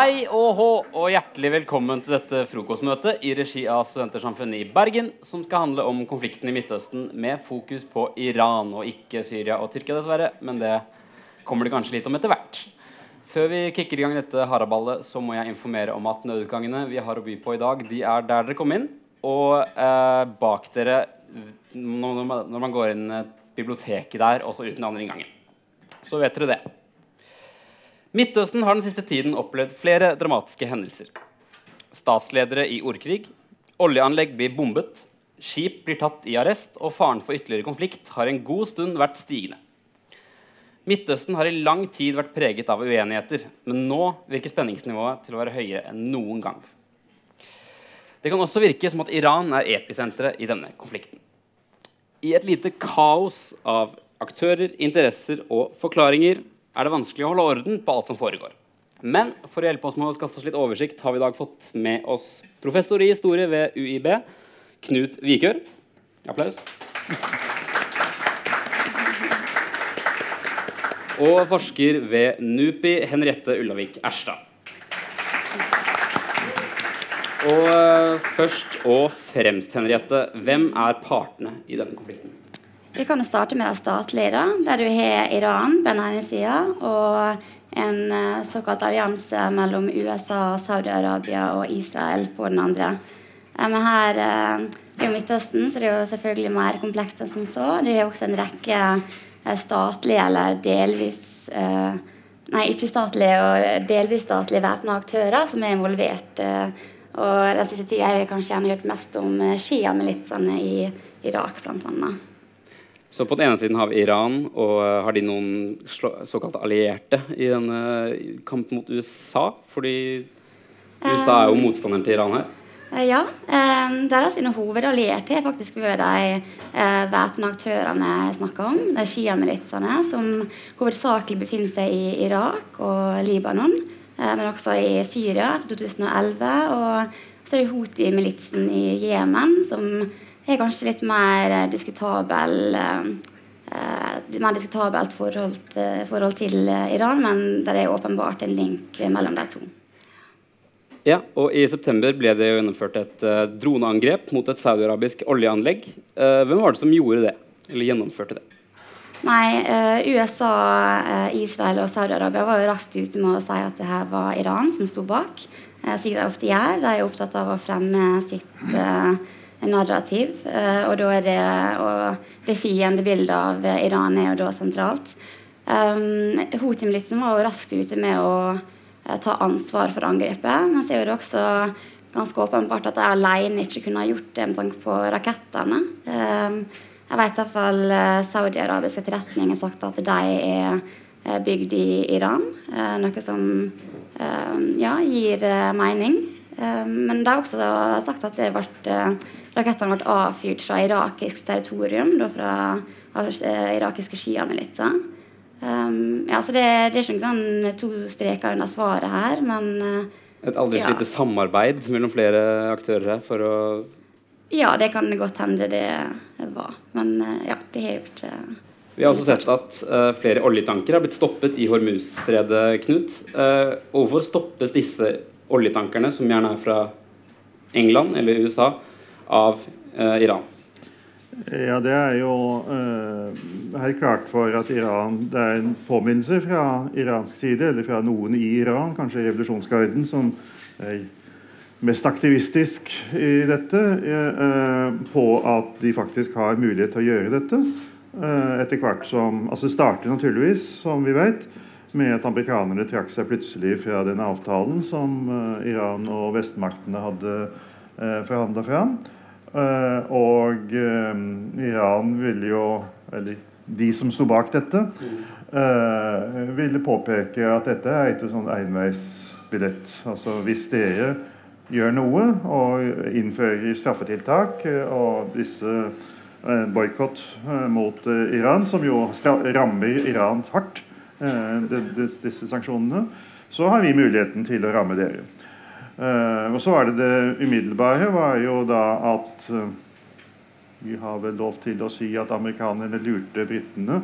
Hei og hå, og hjertelig velkommen til dette frokostmøtet i regi av Studentersamfunnet i Bergen, som skal handle om konflikten i Midtøsten med fokus på Iran og ikke Syria og Tyrkia, dessverre. Men det kommer det kanskje litt om etter hvert. Før vi kicker i gang dette haraballet, så må jeg informere om at nødutgangene vi har å by på i dag, de er der dere kom inn. Og eh, bak dere når man, går inn biblioteket der, også uten andre inngangen. Så vet dere det. Midtøsten har den siste tiden opplevd flere dramatiske hendelser. Statsledere i ordkrig, oljeanlegg blir bombet, skip blir tatt i arrest, og faren for ytterligere konflikt har en god stund vært stigende. Midtøsten har i lang tid vært preget av uenigheter, men nå virker spenningsnivået til å være høyere enn noen gang. Det kan også virke som at Iran er episenteret i denne konflikten. I et lite kaos av aktører, interesser og forklaringer er det vanskelig å holde orden på alt som foregår. Men for å hjelpe oss med å skaffe oss litt oversikt har vi i dag fått med oss professor i historie ved UiB, Knut Vikør. Applaus. Og forsker ved NUPI, Henriette Ullavik Erstad. Og eh, først og fremst, Henriette, hvem er partene i denne konflikten? Vi kan starte med det statlige, da, der du har Iran på den ene sida og en uh, såkalt allianse mellom USA, Saudi-Arabia og Israel på den andre. Uh, men her uh, i Midtøsten så det er jo selvfølgelig mer komplekst enn som så. Det er også en rekke statlige eller delvis Nei, ikke statlige og delvis statlige væpna aktører som er involvert. og den siste tida har vi kanskje gjerne hørt mest om Shia-militsene i Irak, blant annet. Så på den ene siden har vi Iran, og uh, har de noen såkalte allierte i denne kampen mot USA? Fordi USA er jo um, motstanderen til Iran her. Ja. Deres hovedallierte er faktisk ved de væpna aktørene jeg snakker om. De sjiamilitsene som hovedsakelig befinner seg i Irak og Libanon, men også i Syria etter 2011. Og så er det Houthi-militsen i Jemen som er kanskje litt mer eh, diskutabel eh, eh, mer diskutabelt forhold til, forhold til Iran, men det er åpenbart en link mellom de to. Ja, og I september ble det gjennomført et uh, droneangrep mot et saudiarabisk oljeanlegg. Uh, hvem var det som gjorde det, eller gjennomførte det? Nei, uh, USA, Israel og Saudi-Arabia var jo raskt ute med å si at det her var Iran som sto bak. slik de ofte gjør. De er opptatt av å fremme sitt narrativ. Eh, og da er det og det fiendebildet av Iran er jo da sentralt. Um, Houthi-militsen var jo raskt ute med å uh, ta ansvar for angrepet. Men så er det også ganske åpenbart at de alene ikke kunne ha gjort det med tanke på rakettene. Um, jeg vet iallfall Saudi-Arabisk etterretning har sagt at de er bygd i Iran. Noe som ja, gir mening. men de har også sagt at det ble Rakettene ble avfyrt fra irakisk territorium, da fra eh, irakiske sjiamilitser. Um, ja, så det, det, er ikke noen to streker under svaret her, men uh, Et aldri ja. lite samarbeid mellom flere aktører her for å Ja, det kan godt hende det var. Men uh, ja, det har gjort uh, vi har også sett at uh, flere oljetanker har blitt stoppet i Hormuz-stredet, Knut. Uh, hvorfor stoppes disse oljetankerne, som gjerne er fra England eller USA, av eh, Iran? Ja, det er jo eh, helt klart for at Iran Det er en påminnelse fra iransk side, eller fra noen i Iran, kanskje revolusjonsgarden, som er mest aktivistisk i dette, eh, på at de faktisk har mulighet til å gjøre dette. Etter hvert som Altså det starter naturligvis, som vi vet, med at amerikanerne trakk seg plutselig fra den avtalen som Iran og vestmaktene hadde forhandla fram. Uh, og uh, Iran ville jo Eller de som sto bak dette, uh, ville påpeke at dette er ikke sånn enveisbillett. Altså hvis dere gjør noe og innfører straffetiltak og disse boikott mot Iran, som jo rammer Iran hardt, disse sanksjonene, så har vi muligheten til å ramme dere. Uh, og så var det det umiddelbare var jo da at uh, Vi har vel lov til å si at amerikanerne lurte britene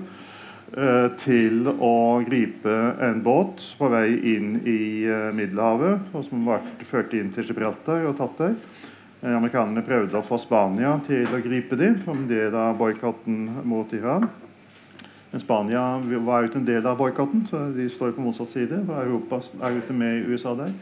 eh, til å gripe en båt på vei inn i eh, Middelhavet, og som ble ført inn til Gibraltar og tatt der. Eh, amerikanerne prøvde å få Spania til å gripe dem en del av boikotten mot Iran. Men Spania var jo ikke en del av boikotten, så de står på motsatt side. Europa er jo ikke med i USA der.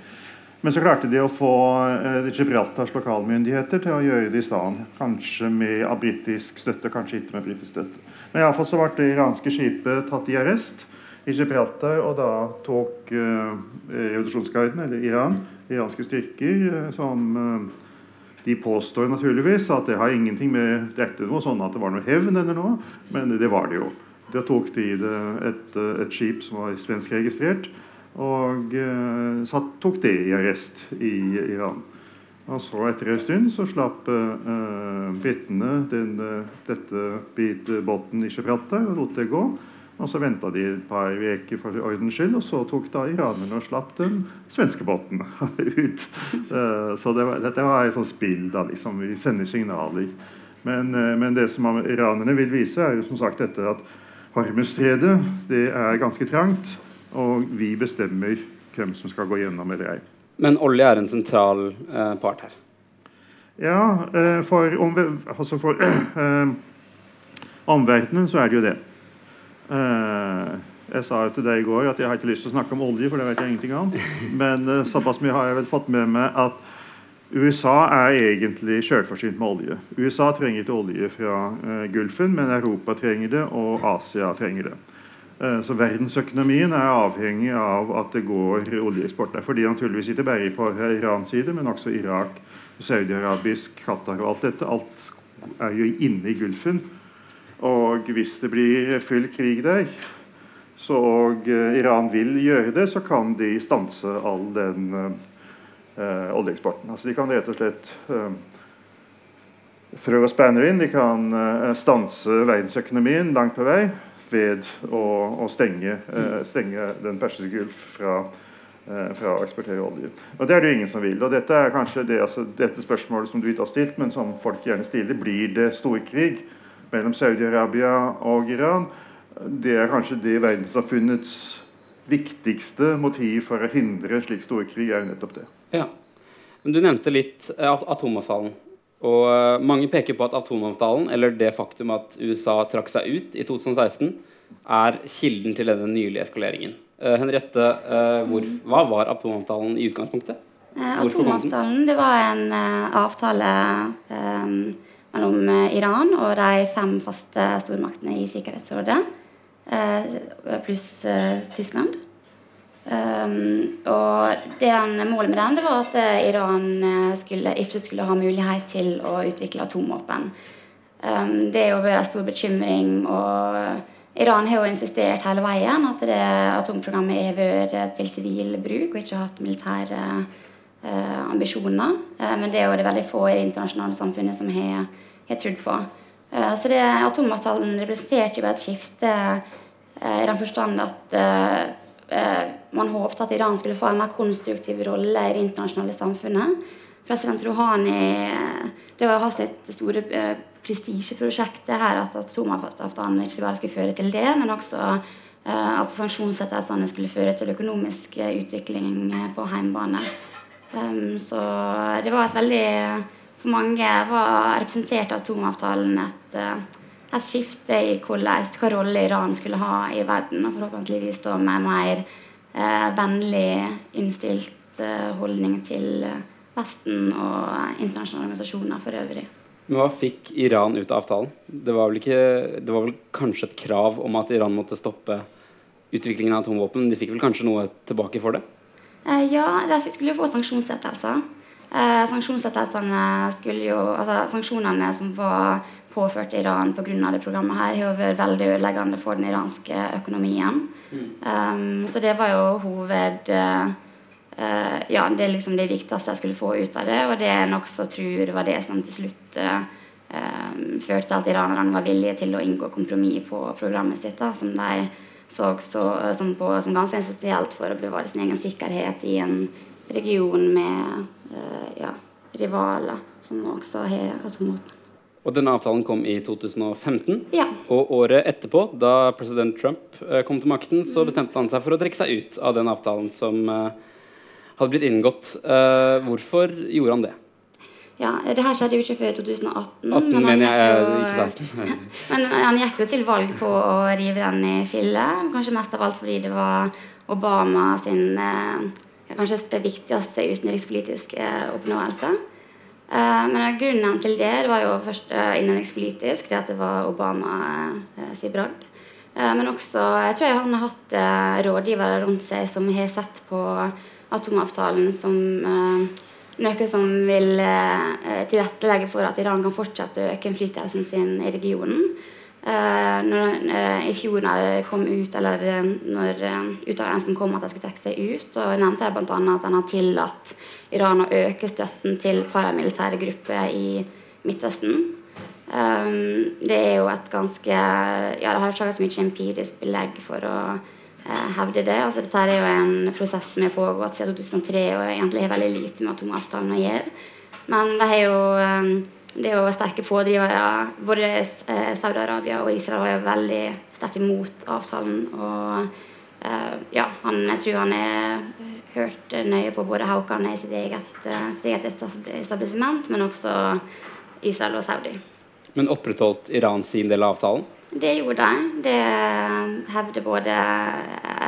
Men så klarte de å få eh, Gibraltars lokalmyndigheter til å gjøre det i stedet. Kanskje med av britisk støtte, kanskje ikke med britisk støtte. Men iallfall så ble det iranske skipet tatt i arrest i Gibraltar, og da tok eh, revolusjonsgarden, eller Iran, iranske styrker, eh, som eh, de påstår naturligvis at det har ingenting med dette noe sånn at det var noe hevn eller noe, men det var det jo. Da tok de et, et skip som var svenskregistrert, og eh, satt, tok det i arrest i Iran. Og så Etter en stund så slapp eh, britene dette båten i Gibraltar og lot det gå. Og Så venta de et par uker for ordens skyld, og så tok da iranerne og slapp den svenske båten ut. Uh, så det var, dette var et sånt spill. da, liksom, Vi sender signaler. Men, uh, men, det som iranerne vil vise, er jo som sagt dette at Hormuzstredet det er ganske trangt. Og vi bestemmer hvem som skal gå gjennom eller ei. Men olje er en sentral eh, part her? Ja, eh, for, om, altså for eh, omverdenen så er det jo det. Eh, jeg sa jo til deg i går at jeg har ikke lyst til å snakke om olje, for det vet jeg ingenting om. Men eh, såpass mye har jeg vel fått med meg at USA er egentlig selvforsynt med olje. USA trenger ikke olje fra eh, Gulfen, men Europa trenger det, og Asia trenger det. Eh, så verdensøkonomien er avhengig av at det går oljeeksport der. Fordi naturligvis ikke bare på Irans side, men også Irak, Saudi-Arabisk, Qatar og alt dette. Alt er jo inne i Gulfen. Og hvis det blir full krig der, så og eh, Iran vil gjøre det, så kan de stanse all den uh, oljeeksporten. Altså de kan rett og slett uh, throw a spanner in. De kan uh, stanse verdensøkonomien langt på vei ved å, å stenge, eh, stenge, Den persiske gulf fra, eh, fra, å eksportere olje. Og Det er det jo ingen som vil. og Dette er kanskje det, altså, dette spørsmålet som du ikke har stilt, men som folk gjerne stiller. Blir det storkrig mellom Saudi-Arabia og Iran? Det er kanskje det verdenssamfunnets viktigste motiv for å hindre slik storkrig, er jo nettopp det. Ja. Men Du nevnte litt eh, atomavtalen. Og uh, Mange peker på at atomavtalen, eller det faktum at USA trakk seg ut i 2016, er kilden til denne nylige eskaleringen. Uh, Henriette, uh, hvor, hva var atomavtalen i utgangspunktet? atomavtalen det var en avtale mellom Iran og de fem faste stormaktene i Sikkerhetsrådet, pluss Tyskland. Um, og den, Målet med den det var at uh, Iran uh, skulle, ikke skulle ha mulighet til å utvikle atomvåpen. Um, det jo vært en stor bekymring. og Iran har jo insistert hele veien at det atomprogrammet har vært til sivil bruk og ikke hatt militære uh, ambisjoner. men det er jo det veldig få i det internasjonale samfunnet som har, har trodd på. så det, atomavtalen representerte jo et skifte i den forstand at Eh, man håpet at Iran skulle få en mer konstruktiv rolle i det internasjonale samfunnet. President Rouhani eh, Det var hans store eh, prestisjeprosjektet her at atomavtalen ikke bare skulle føre til det, men også at sanksjonslettelsene skulle føre til økonomisk utvikling på hjemmebane. Så det var et veldig For mange var representert atomavtalen et, et skifte i hva rolle Iran skulle ha i verden, og forhåpentligvis da med mer eh, vennlig innstilt eh, holdning til Vesten og internasjonale organisasjoner for øvrig. Men Hva fikk Iran ut av avtalen? Det var, vel ikke, det var vel kanskje et krav om at Iran måtte stoppe utviklingen av atomvåpen. De fikk vel kanskje noe tilbake for det? Eh, ja, de skulle jo få sanksjonsrettelser. Eh, sanksjonsrettelsene skulle jo Altså sanksjonene som var påført Iran pga. det programmet her, har vært veldig ødeleggende for den iranske økonomien. Mm. Um, så det var jo hoved uh, uh, Ja, det er liksom det viktigste jeg skulle få ut av det, og det jeg nokså tror var det som til slutt uh, førte til at iranerne var villige til å inngå kompromiss på programmet sitt, da, som de så, så som, på, som, ganske essensielt for å bevare sin egen sikkerhet i en region med ja, rivaler som også har atomvåpen. Og denne avtalen kom i 2015. Ja. Og året etterpå, da president Trump eh, kom til makten, så bestemte han seg for å trekke seg ut av den avtalen som eh, hadde blitt inngått. Eh, hvorfor gjorde han det? ja. Det her skjedde jo ikke før 2018. 18, men han gikk jo- ikke 16. Men han gikk jo til valg på å rive den i fillet, Kanskje mest av alt fordi det var Obama sin ja, kanskje viktigste utenrikspolitiske oppnåelse. Eh, men grunnen til det, var jo først eh, innenrikspolitisk, det at det var Obama eh, sin bragd. Men også jeg tror han har hatt rådgivere rundt seg som har sett på atomavtalen som noe som vil tilrettelegge for at Iran kan fortsette å øke innflytelsen sin i regionen. Eh, når, eh, I fjor når det kom ut, eller eh, når uttalelsen kom at de skulle trekke seg ut, og jeg nevnte jeg bl.a. at han har tillatt Iran å øke støtten til paramilitære grupper i Midtøsten. Det er jo et ganske Ja, det har ikke så mye empirisk belegg for å hevde det. Altså, dette er jo en prosess som har pågått siden 2003 og egentlig har veldig lite med atomavtalen å gjøre. Men det er jo, det er jo sterke pådrivere. Både eh, Saudi-Arabia og Israel var jo veldig sterkt imot avtalen. Og eh, ja, han, jeg tror han er hørt nøye på både Haukane i sitt eget, eh, sitt eget etablissement, men også Israel og Saudi. Men opprettholdt Iran sin del av avtalen? Det gjorde de. Det hevder både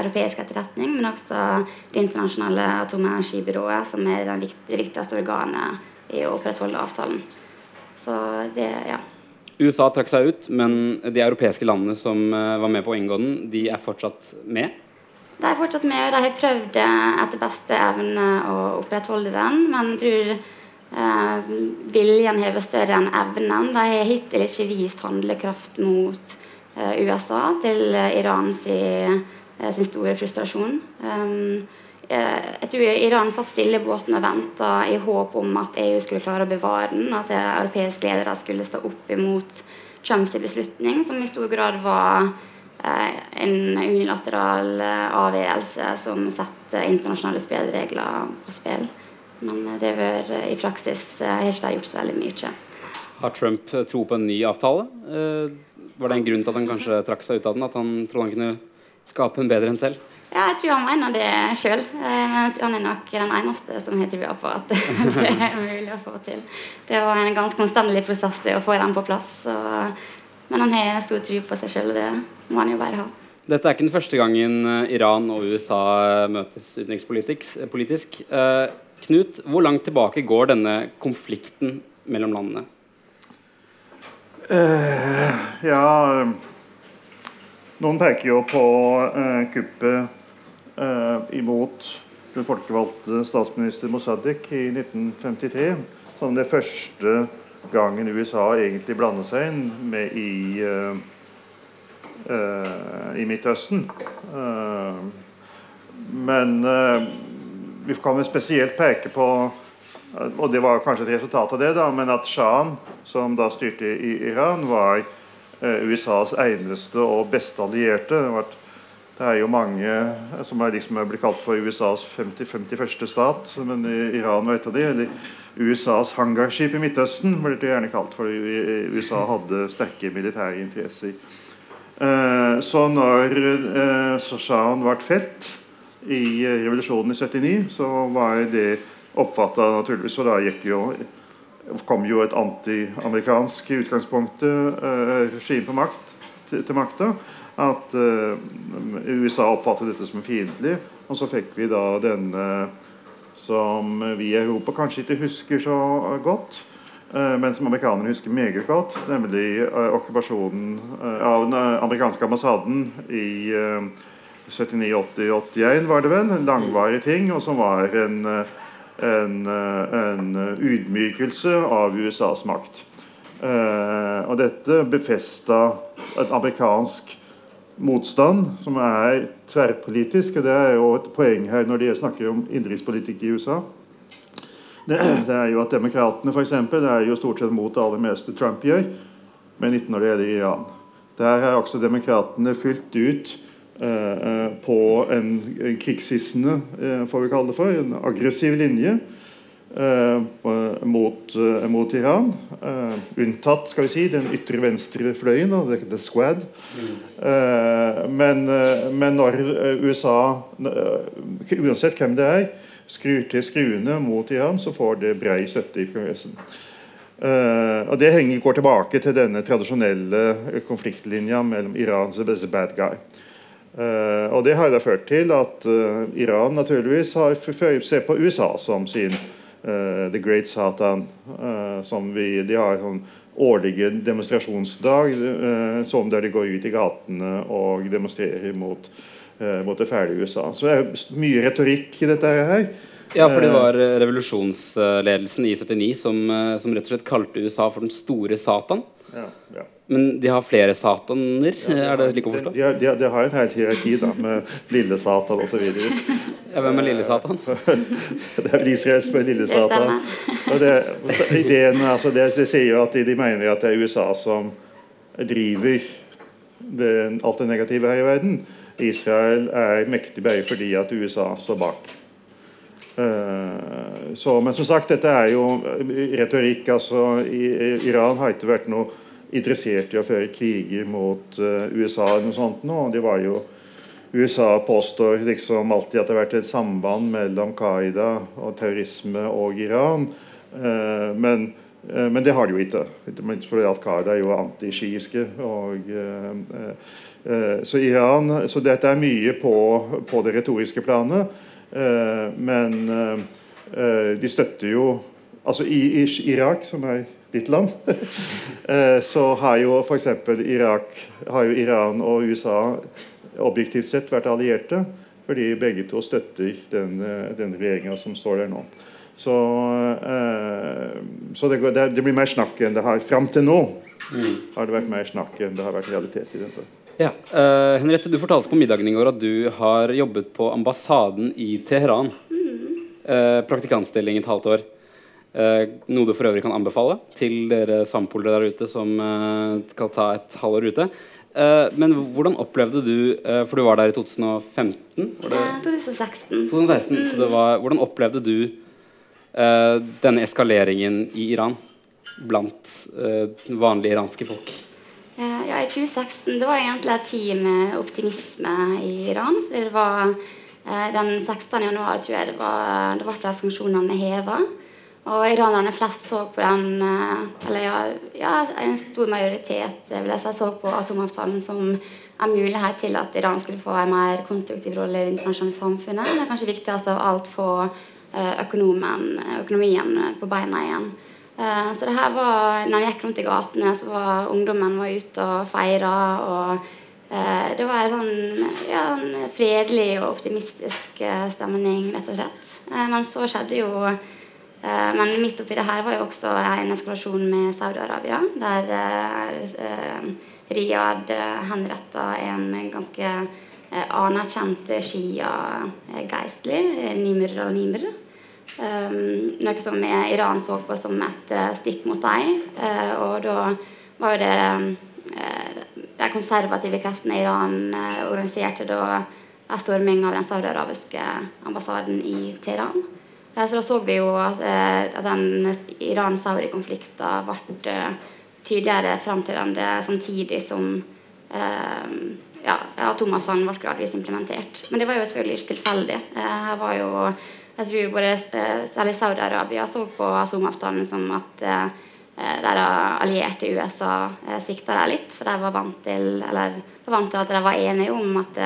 europeisk etterretning, men også Det internasjonale atomenergibyrået, som er det viktigste organet i å opprettholde avtalen. Så det, ja. USA trakk seg ut, men de europeiske landene som eh, var med på å inngå den, de er fortsatt med. De er fortsatt med, og de har prøvd eh, etter beste evne å opprettholde den. Men jeg tror eh, viljen har vært større enn evnen. De har hittil ikke vist handlekraft mot eh, USA til Iran sin, eh, sin store frustrasjon. Um, jeg tror Iran satt stille i båten og venta i håp om at EU skulle klare å bevare den. At eh, europeiske ledere skulle stå opp imot Trumps beslutning, som i stor grad var eh, en unilateral eh, avgjørelse som setter internasjonale spilleregler på spill. Men eh, det var eh, i praksis eh, har ikke de gjort så veldig mye. Har Trump eh, tro på en ny avtale? Eh, var det en grunn til at han kanskje trakk seg ut av den? At han trodde han kunne skape en bedre enn selv? Ja, jeg tror han mener det sjøl. Han er nok den eneste som har trua på at det er mulig å få til. Det var en ganske omstendelig prosess det å få den på plass. Og, men han har stor tro på seg sjøl, og det må han jo bare ha. Dette er ikke den første gangen eh, Iran og USA eh, møtes utenrikspolitisk. eh. Eh, Knut, hvor langt tilbake går denne konflikten mellom landene? Uh, ja Noen peker jo på eh, kuppet eh, imot den folkevalgte statsminister Mossadegh i 1953 som det første gangen USA egentlig blandet seg inn med i, eh, eh, i Midtøsten. Eh, men eh, vi kan vel spesielt peke på og det var kanskje et resultat av det, da, men at Shahen, som da styrte i Iran, var USAs eneste og beste allierte. Det, er jo mange som er liksom blitt kalt for USAs 50, 51. stat, men Iran var et av de. Eller USAs hangarskip i Midtøsten ble det gjerne kalt, for USA hadde sterke militære interesser. Eh, så når Shahan ble felt i eh, revolusjonen i 79, så var det oppfatta naturligvis, for da gikk jo, kom jo et anti-amerikansk i utgangspunktet eh, makt, til, til makta. At eh, USA oppfattet dette som fiendtlig. Og så fikk vi da denne som vi i Europa kanskje ikke husker så godt, eh, men som amerikanerne husker meget godt, nemlig eh, okkupasjonen eh, av den amerikanske ambassaden i eh, 79-80-81, var det vel. En langvarig ting, og som var en eh, en, en, ydmykelse av USAs makt. Eh, og dette befesta et amerikansk motstand som er tverrpolitisk. og Det er jo et poeng her når de snakker om innenrikspolitikk i USA. Det, det, er jo at Demokratene for eksempel, det er jo stort sett mot det aller meste Trump gjør, men ikke når det gjelder Iran. Der har også demokratene fylt ut på en, en krigshissende, eh, får vi kalle det for, en aggressiv linje. Uh, mot, uh, mot, Iran. Uh, unntatt skal vi si, den ytre venstre fløyen, the, the Squad. Men, men, når USA, uansett hvem det er, skrur til skruene mot Iran, så får det brei støtte i Kongressen. og Det henger, går tilbake til denne tradisjonelle konfliktlinja mellom Iran og the bad guy. Og Det har da ført til at Iran naturligvis har ser på USA som sin uh, The Great Satan. Som vi, de har sånn årlige demonstrasjonsdag som der de går ut i gatene og demonstrerer mot, mot det fæle USA. Så det er mye retorikk i dette her. Ja, for det var revolusjonsledelsen i 79 som, som rett og slett kalte USA for den store Satan. Ja, ja. Men de har flere sataner? Ja, de er det slik å forstå? De, de, de, har en hel hierarki da, med lille satan osv. Ja, hvem er lille satan? det er vel Israel som er lille satan. Og det, ideen, altså det, det sier jo at de, de, mener at det er USA som driver det, alt det negative her i verden. Israel er mektig bare fordi at USA står bak. Uh, så, men som sagt, dette er jo retorikk. altså Iran har ikke vært noe interessert i å føre kriger mot uh, USA. eller noe sånt nå. Det var jo USA påstår liksom alltid at det har vært et samband mellom Qaida og terrorisme og Iran. Uh, men, men, det har de jo ikke. At Qaida er jo antishiiske. så så dette er mye på, på det retoriske planet. Men de støtter jo Altså i, Irak, som er ditt land, eh, så har jo f.eks. Irak, har jo Iran og USA objektivt sett vært allierte. Fordi begge to støtter den, eh, den regjeringa som står der nå. Så, eh, så det, går, det, blir mer snakk enn det har Fram til nå mm. har det vært mer snakk enn det har vært realitet i dette. Ja, uh, Henriette, Du fortalte på middagen i går at du har jobbet på ambassaden i Teheran. Mm. Uh, praktikantstilling et halvt år. Uh, noe du for øvrig kan anbefale til dere sampolere der ute som uh, skal ta et halvår ute. Uh, men hvordan opplevde du For du var der i 2015? Var det? 2016. 2016 mm. så var, hvordan opplevde du denne eskaleringen i Iran blant vanlige iranske folk? ja, i 2016 det var egentlig en tid med optimisme i Iran. For det var den 16. januar tror jeg det, var, det ble sanksjonene heva. Og iranerne flest så på den eh, Eller ja, ja, en stor majoritet vil jeg si, så på atomavtalen som en mulighet til at Iran skulle få en mer konstruktiv rolle i det internasjonale samfunnet. Men kanskje viktigst av alt få eh, økonomien på beina igjen. Eh, så det her var, når jeg gikk rundt i gatene, så var ungdommen var ute og feira. Og det var en sånn ja, en fredelig og optimistisk stemning, rett og slett. Men så skjedde jo Eh, men midt oppi det her var jo også en eskalasjon med Saudi-Arabia, der Riyad henretta en ganske eh, anerkjent shia-geistlig, Nimr al-Nimr. Um, noe som Iran så på som et uh, stikk mot dem. Uh, og da var jo det uh, De konservative kreftene i Iran organiserte da en storming av den saudiarabiske ambassaden i Teheran. Så da så vi jo at, eh, at den Iran-Saudi-konflikten ble eh, tydeligere framtredende samtidig som eh, ja, atomavtalen ble gradvis implementert. Men det var jo selvfølgelig ikke tilfeldig. Her var jo jeg tror både særlig Saudi-Arabia så på atomavtalen som at der allierte USA sikta dem litt, for de var vant til eller var vant til at de var enige om at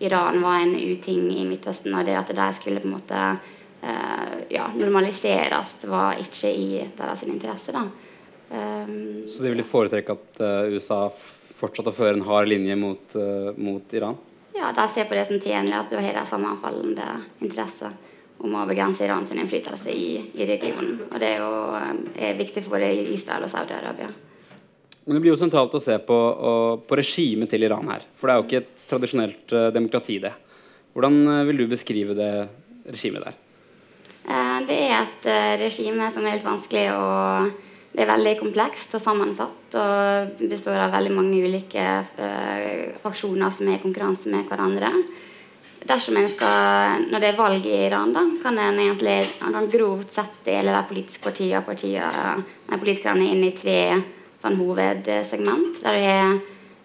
Iran var en uting i Midtøsten, og det at de skulle på en måte eh, ja, normaliseres, var ikke i deres interesse. da. Um, Så de ville foretrekke at uh, USA fortsatte å føre en hard linje mot, uh, mot Iran? Ja, de ser på det som tjenlig at du har de sammenfallende interesser om å begrense Iran sin innflytelse i, i regionen. Og det er jo er viktig for både Israel og Saudi-Arabia. Men det blir jo sentralt å se på, på regimet til Iran her. For det er jo ikke et tradisjonelt uh, demokrati, det. Hvordan uh, vil du beskrive det regimet der? Eh, det er et eh, regime som er helt vanskelig å Det er veldig komplekst og sammensatt og består av veldig mange ulike faksjoner som er i konkurranse med hverandre. Dersom en skal, Når det er valg i Iran, da, kan en egentlig han kan grovt sett dele de politiske partiene, partiene politikerne inn i tre sånn, hovedsegment. Der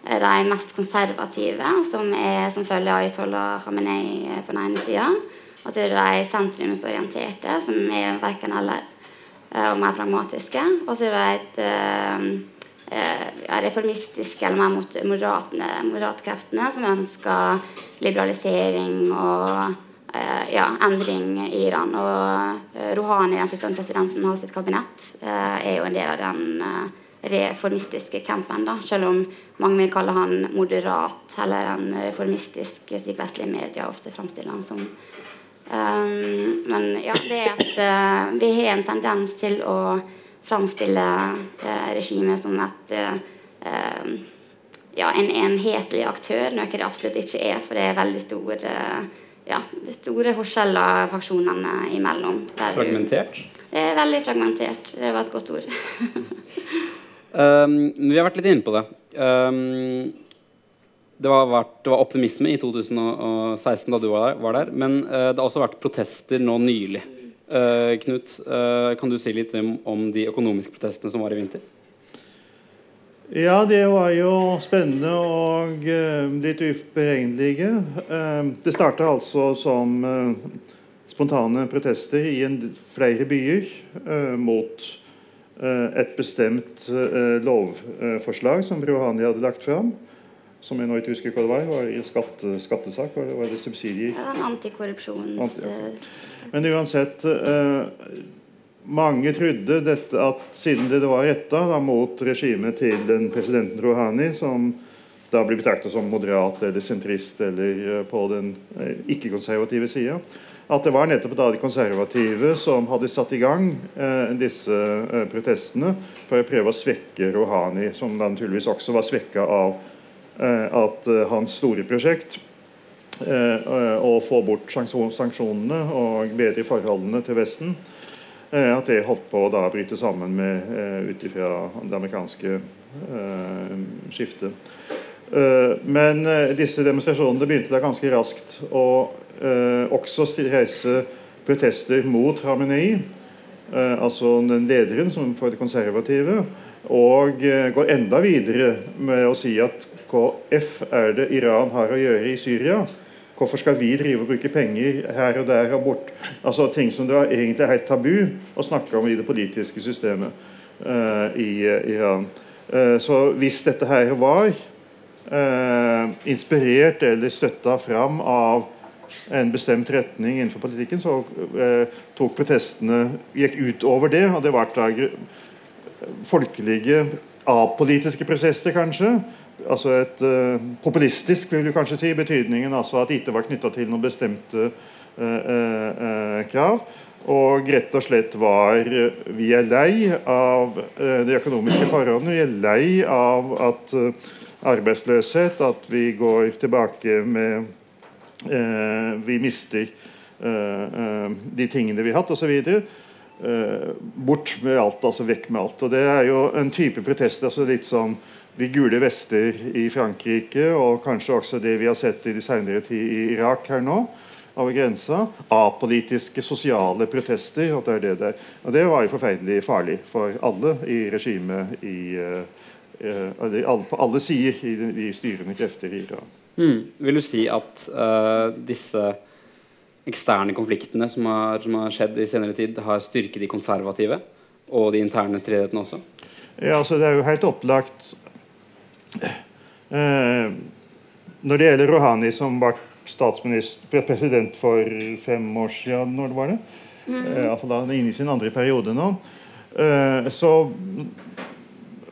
du har de mest konservative, som, er, som følger Ayatollah Khamenei på den ene sida. Og så er det de sentrumsorienterte, som er verken eller, eh, og mer pragmatiske. Og så er det et reformistiske eller mer mot moderate kreftene som ønsker liberalisering og uh, ja, endring i Iran. Og uh, Rouhani, den sittende presidenten, har sitt kabinett, er jo en del av den reformistiske campen, da, selv om mange vil kalle han moderat eller en reformistisk, slik vestlige medier ofte framstiller han som. Um, men ja, det er at uh, vi har en tendens til å framstille uh, regimet som et uh, ja, en enhetlig aktør, noe det absolutt ikke er. For det er veldig store, ja, store forskjeller faksjonene imellom. Fragmentert? Det er veldig fragmentert. Det var et godt ord. Um, vi har vært litt inne på det. Um, det, var vært, det, var optimisme i 2016 da du var der, var der men uh, det har også vært protester nå nylig. Uh, Knut, uh, kan du si litt om, om, de økonomiske protestene som var i vinter? Ja, det var jo spennende og litt uberegnelige. det starta altså som spontane protester i flere byer mot Eh, et bestemt eh, lovforslag som Rouhani hadde lagt fram. Som jeg nå ikke husker hva det var. Var det skatte, skattesak? Var det, var det subsidier? Ja, antikorrupsjons... Anti, ja. Men uansett eh, Mange trodde dette at siden det var retta mot regimet til den presidenten Rouhani, som da blir betraktet som moderat eller sentrist eller på den ikke-konservative sida, at det var nettopp da de konservative som hadde satt i gang eh, disse eh, protestene for å prøve å svekke Rouhani, som da naturligvis også var svekka av eh, at eh, hans store prosjekt eh, å få bort sanksjonene og bedre forholdene til Vesten eh, at det holdt på å da bryte sammen med ut ifra det amerikanske skiftet. Men disse demonstrasjonene begynte da ganske raskt. å eh, også reise protester mot Khamenei, eh, altså den lederen for det konservative, og eh, går enda videre med å si at KF er det Iran har å gjøre i Syria. Hvorfor skal vi drive og bruke penger her og der og bort? Altså Ting som det egentlig er helt tabu å snakke om i det politiske systemet uh, i uh, Iran. Uh, så hvis dette her var inspirert eller støtta fram av en bestemt retning innenfor politikken, så eh, tok protestene gikk utover det. Og det var folkelige, apolitiske prosesser, kanskje. Altså et uh, populistisk, vil du kanskje si, betydningen altså at det ikke var knytta til noen bestemte uh, uh, krav. Og rett og slett var Vi er lei av de økonomiske forholdene. Vi er lei av at arbeidsløshet, at vi går tilbake med vi mister de tingene vi har hatt, osv. Bort med alt, altså vekk med alt. Og Det er jo en type protest. altså litt som de gule vester i Frankrike, og kanskje også det vi har sett i de senere tid i Irak her nå, over grensa. Apolitiske, sosiale protester. og Det er det der. Og det var jo forferdelig farlig for alle i regimet i, uh, på alle sider i de, de styrende krefter i Iran. Mm. Vil du si at uh, disse eksterne konfliktene som har, som har, skjedd i senere tid, har styrket de konservative og de interne stridighetene også? Ja, altså Det er jo helt opplagt Når det gjelder Rouhani, som ble president for fem år siden, når det var det? Mm. Uh, Iallfall da inne i sin andre periode nå. Uh, så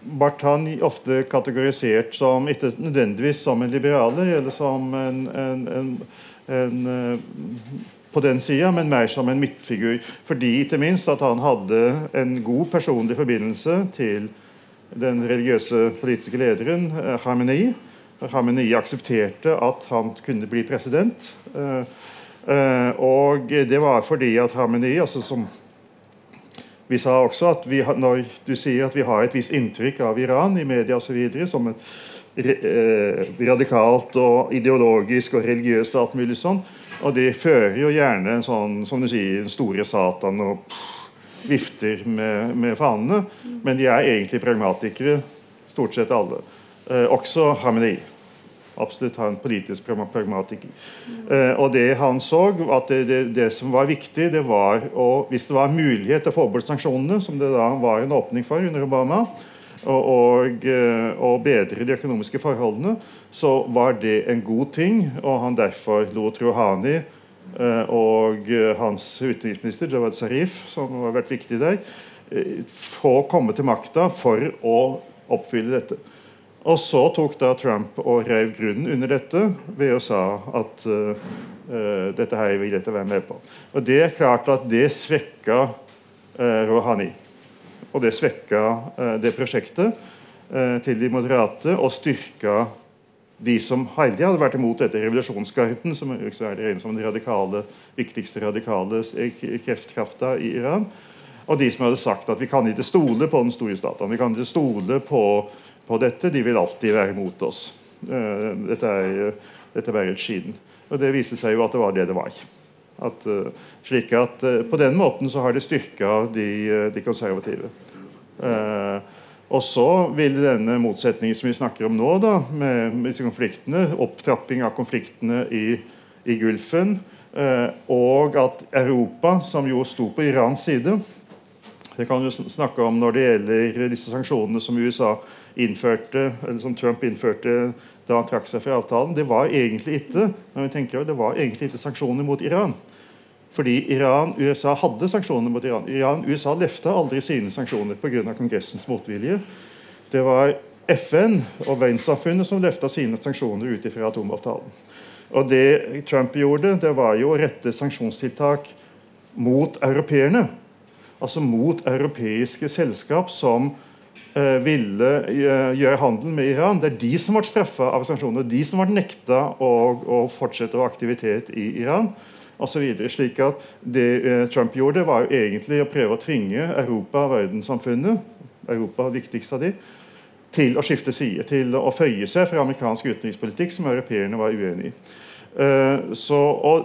ble han ofte kategorisert som ikke nødvendigvis som en liberaler eller som en, en, en, en eh, på den sida, men mer som en midtfigur. Fordi ikke minst at han hadde en god personlig forbindelse til den religiøse politiske lederen eh, Khamenei. Khamenei aksepterte at han kunne bli president. Eh, og det var fordi at Khamenei, altså som vi sa også at vi, når du sier at vi har et visst inntrykk av Iran i media osv. som et radikalt og ideologisk og religiøst og alt mulig sånn. Og det fører jo gjerne en sånn, som du sier, store Satan og pff, vifter med, med fanene. Men de er egentlig pragmatikere, stort sett alle. Eh, også Hamini. Absolutt han politisk pragmatiker. Eh, og det han så, at det, det, det, som var viktig, det var å Hvis det var mulighet til å få bort sanksjonene, som det da var en åpning for under Obama, og, eh, og, bedre de økonomiske forholdene, så var det en god ting. Og han derfor lot Rouhani og eh, hans utenriksminister Jawad Zarif, som har vært viktig der, få komme til makta for å oppfylle dette. Og så tok da Trump og rev grunnen under dette ved å sa at uh, dette her vil dette være med på. Og Det er klart at det svekka uh, Rouhani. Og det svekka uh, det prosjektet eh, til de moderate og styrka de som hele hadde vært imot dette revolusjonsgarden, som er det som den radikale, viktigste radikale kreftkrafta i Iran. Og de som hadde sagt at vi kan ikke stole på den store staten. Vi kan ikke stole på, på dette. De vil alltid være imot oss. Eh, dette er, dette er skiden. Og det viste seg jo at det var det det var. At, slik at På den måten så har det styrka de, de konservative. Eh, og så vil denne motsetningen som vi snakker om nå, da, med, disse konfliktene, opptrapping av konfliktene i, i Gulfen, eh, og at Europa, som jo sto på Irans side Det kan vi snakke om når det gjelder disse sanksjonene som USA innførte, eller som Trump innførte da han trakk seg fra avtalen. Det var egentlig ikke når vi tenker, det var egentlig ikke sanksjoner mot Iran. Fordi Iran, USA hadde sanksjoner mot Iran. Iran, USA løfta aldri sine sanksjoner pga. Kongressens motvilje. Det var FN og verdenssamfunnet som løfta sine sanksjoner ut fra atomavtalen. Og Det Trump gjorde, det var jo å rette sanksjonstiltak mot europeerne. Altså mot europeiske selskap som eh, ville uh, gjøre handel med Iran. Det er de som ble straffa av sanksjoner. De som ble nekta å, å fortsette aktivitet i Iran osv. Slik at det eh, Trump gjorde, var jo egentlig å prøve å tvinge Europa, og verdenssamfunnet, Europa viktigst av de, til å skifte side, til å føye seg fra amerikansk utenrikspolitikk, som europeerne var uenig i. Uh, så,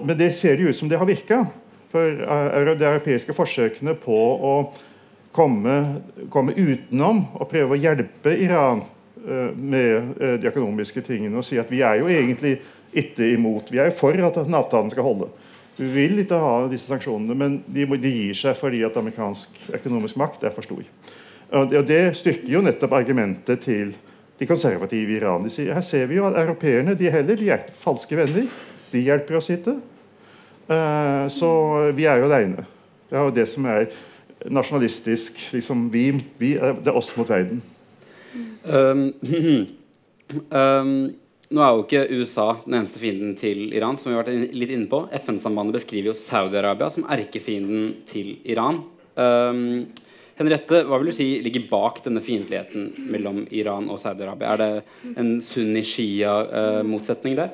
men det ser det ut som det har virka. For uh, de europeiske forsøkene på å komme, komme utenom og prøve å hjelpe Iran med de økonomiske tingene og si at vi er jo egentlig ikke imot. Vi er jo for at den avtalen skal holde. Vi vil ikke ha disse sanksjonene, men de, de gir seg fordi at amerikansk økonomisk makt er for stor. Og det, og det styrker jo nettopp argumentet til de konservative i Iran. De sier, her ser vi jo at Europeerne de heller de er falske venner. De hjelper oss ikke. Uh, så vi er jo aleine. Det er jo det som er nasjonalistisk. Liksom, vi, vi, det er oss mot verden. Um, um, Nå er jo ikke USA den eneste fienden til Iran. som vi har vært litt inne på. FN-sambandet beskriver jo Saudi-Arabia som erkefienden til Iran. Um, Henriette, hva vil du si ligger bak denne fiendtligheten mellom Iran og Saudi-Arabia? Er det en sunni-shia-motsetning uh, der?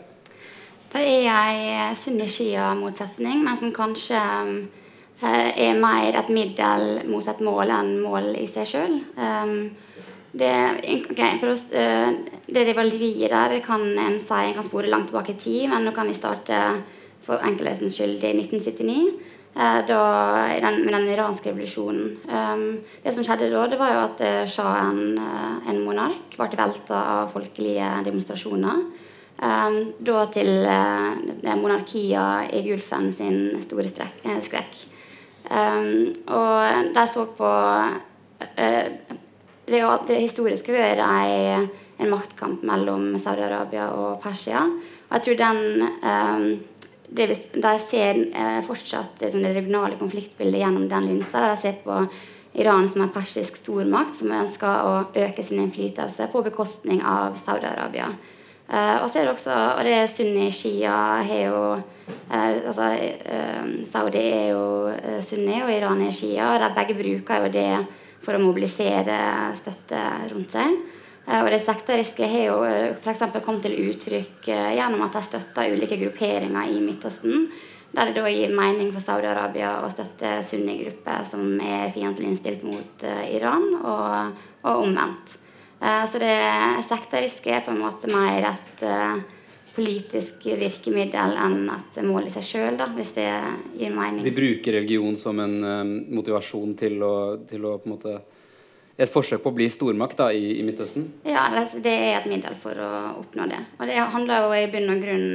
Det er en sunni-shia-motsetning, men som kanskje uh, er mer et middel mot et mål enn mål i seg sjøl. Det, okay, for oss, uh, det rivaleriet der kan en si kan spore langt tilbake i tid, men nå kan vi starte for enkelhetens skyld i 1979. Uh, da, med den iranske revolusjonen. Um, det som skjedde da, det var jo at uh, sjahen, uh, en monark, ble velta av folkelige demonstrasjoner. Da til uh, monarkiet i Gulfen sin store strekk, skrekk. Og de så på det, det historisk vært en, en maktkamp mellom Saudi-Arabia og Persia. Og jeg tror den um, det, De ser uh, fortsatt liksom, det regionale konfliktbildet gjennom den linsa. Der de ser på Iran som en persisk stormakt som ønsker å øke sin innflytelse på bekostning av Saudi-Arabia. Uh, og så er det også og det er sunni, shia har jo uh, altså, Saudi er jo sunni, og Iran er shia. og De begge bruker jo det for å mobilisere støtte rundt seg. Eh, og det sekteriske har jo eh, f.eks. kommet til uttrykk eh, gjennom at de støtter ulike grupperinger i Midtøsten. Der det da gir mening for Saudi-Arabia å støtte sunnigrupper som er fiendtlig innstilt mot Iran, og, og omvendt. Så det sekteriske er på en måte mer et politisk virkemiddel enn et mål i seg sjøl, hvis det gir mening. De bruker religion som en um, motivasjon til å, til å, på en måte Et forsøk på å bli stormakt da, i, i Midtøsten? Ja, det er et middel for å oppnå det. Og det handler jo i bunn og grunn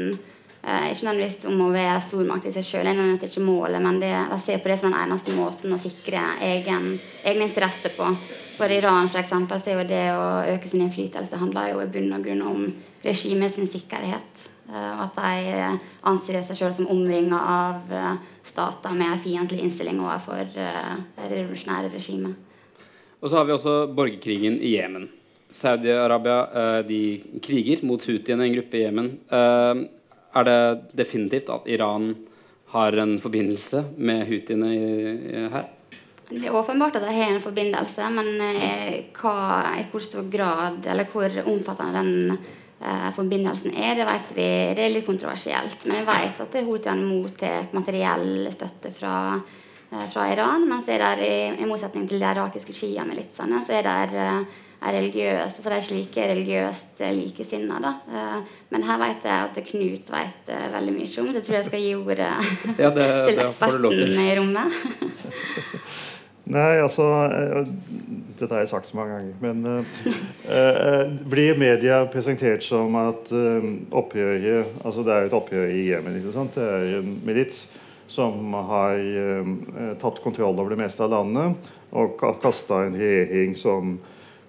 eh, ikke nødvendigvis om å være stormakt i seg sjøl, det er nødvendigvis ikke målet, men det, de ser på det som den eneste måten å sikre egen, egen interesse på. For Iran for eksempel, så er jo det å øke sin innflytelse handler jo i bunn og grunn om regimet sin sikkerhet. Eh, og at de eh, anser seg selv som omringa av eh, stater med en fiendtlig innstilling overfor det revolusjonære regimet. Og så har vi også borgerkrigen i Jemen. Saudi-Arabia de kriger mot Houthiene, en gruppe i Jemen. Er det definitivt at Iran har en forbindelse med Houthiene her? Det er åpenbart at de har en forbindelse, men hva, i hvor stor grad eller hvor omfattende den forbindelsen er, det vet vi det er litt kontroversielt. Men jeg vet at Houthiene mottar materiell støtte fra, eh, fra, Iran. Mens er der, i, i, motsetning til de irakiske sjiamilitsene, så er det eh, er religiøse, så de er slike religiøst likesinnede. Eh, men her vet jeg at Knut vet eh, veldig mye om, så jeg tror jeg skal gi ordet ja, det, til eksperten i rommet. Nei, altså eh, Dette har jeg sagt så mange ganger. Men uh, blir media presentert som at uh, opprøret Altså det er jo et opprør i Jemen. ikke sant? Det er en milits som har uh, tatt kontroll over det meste av landet og kasta en regjering som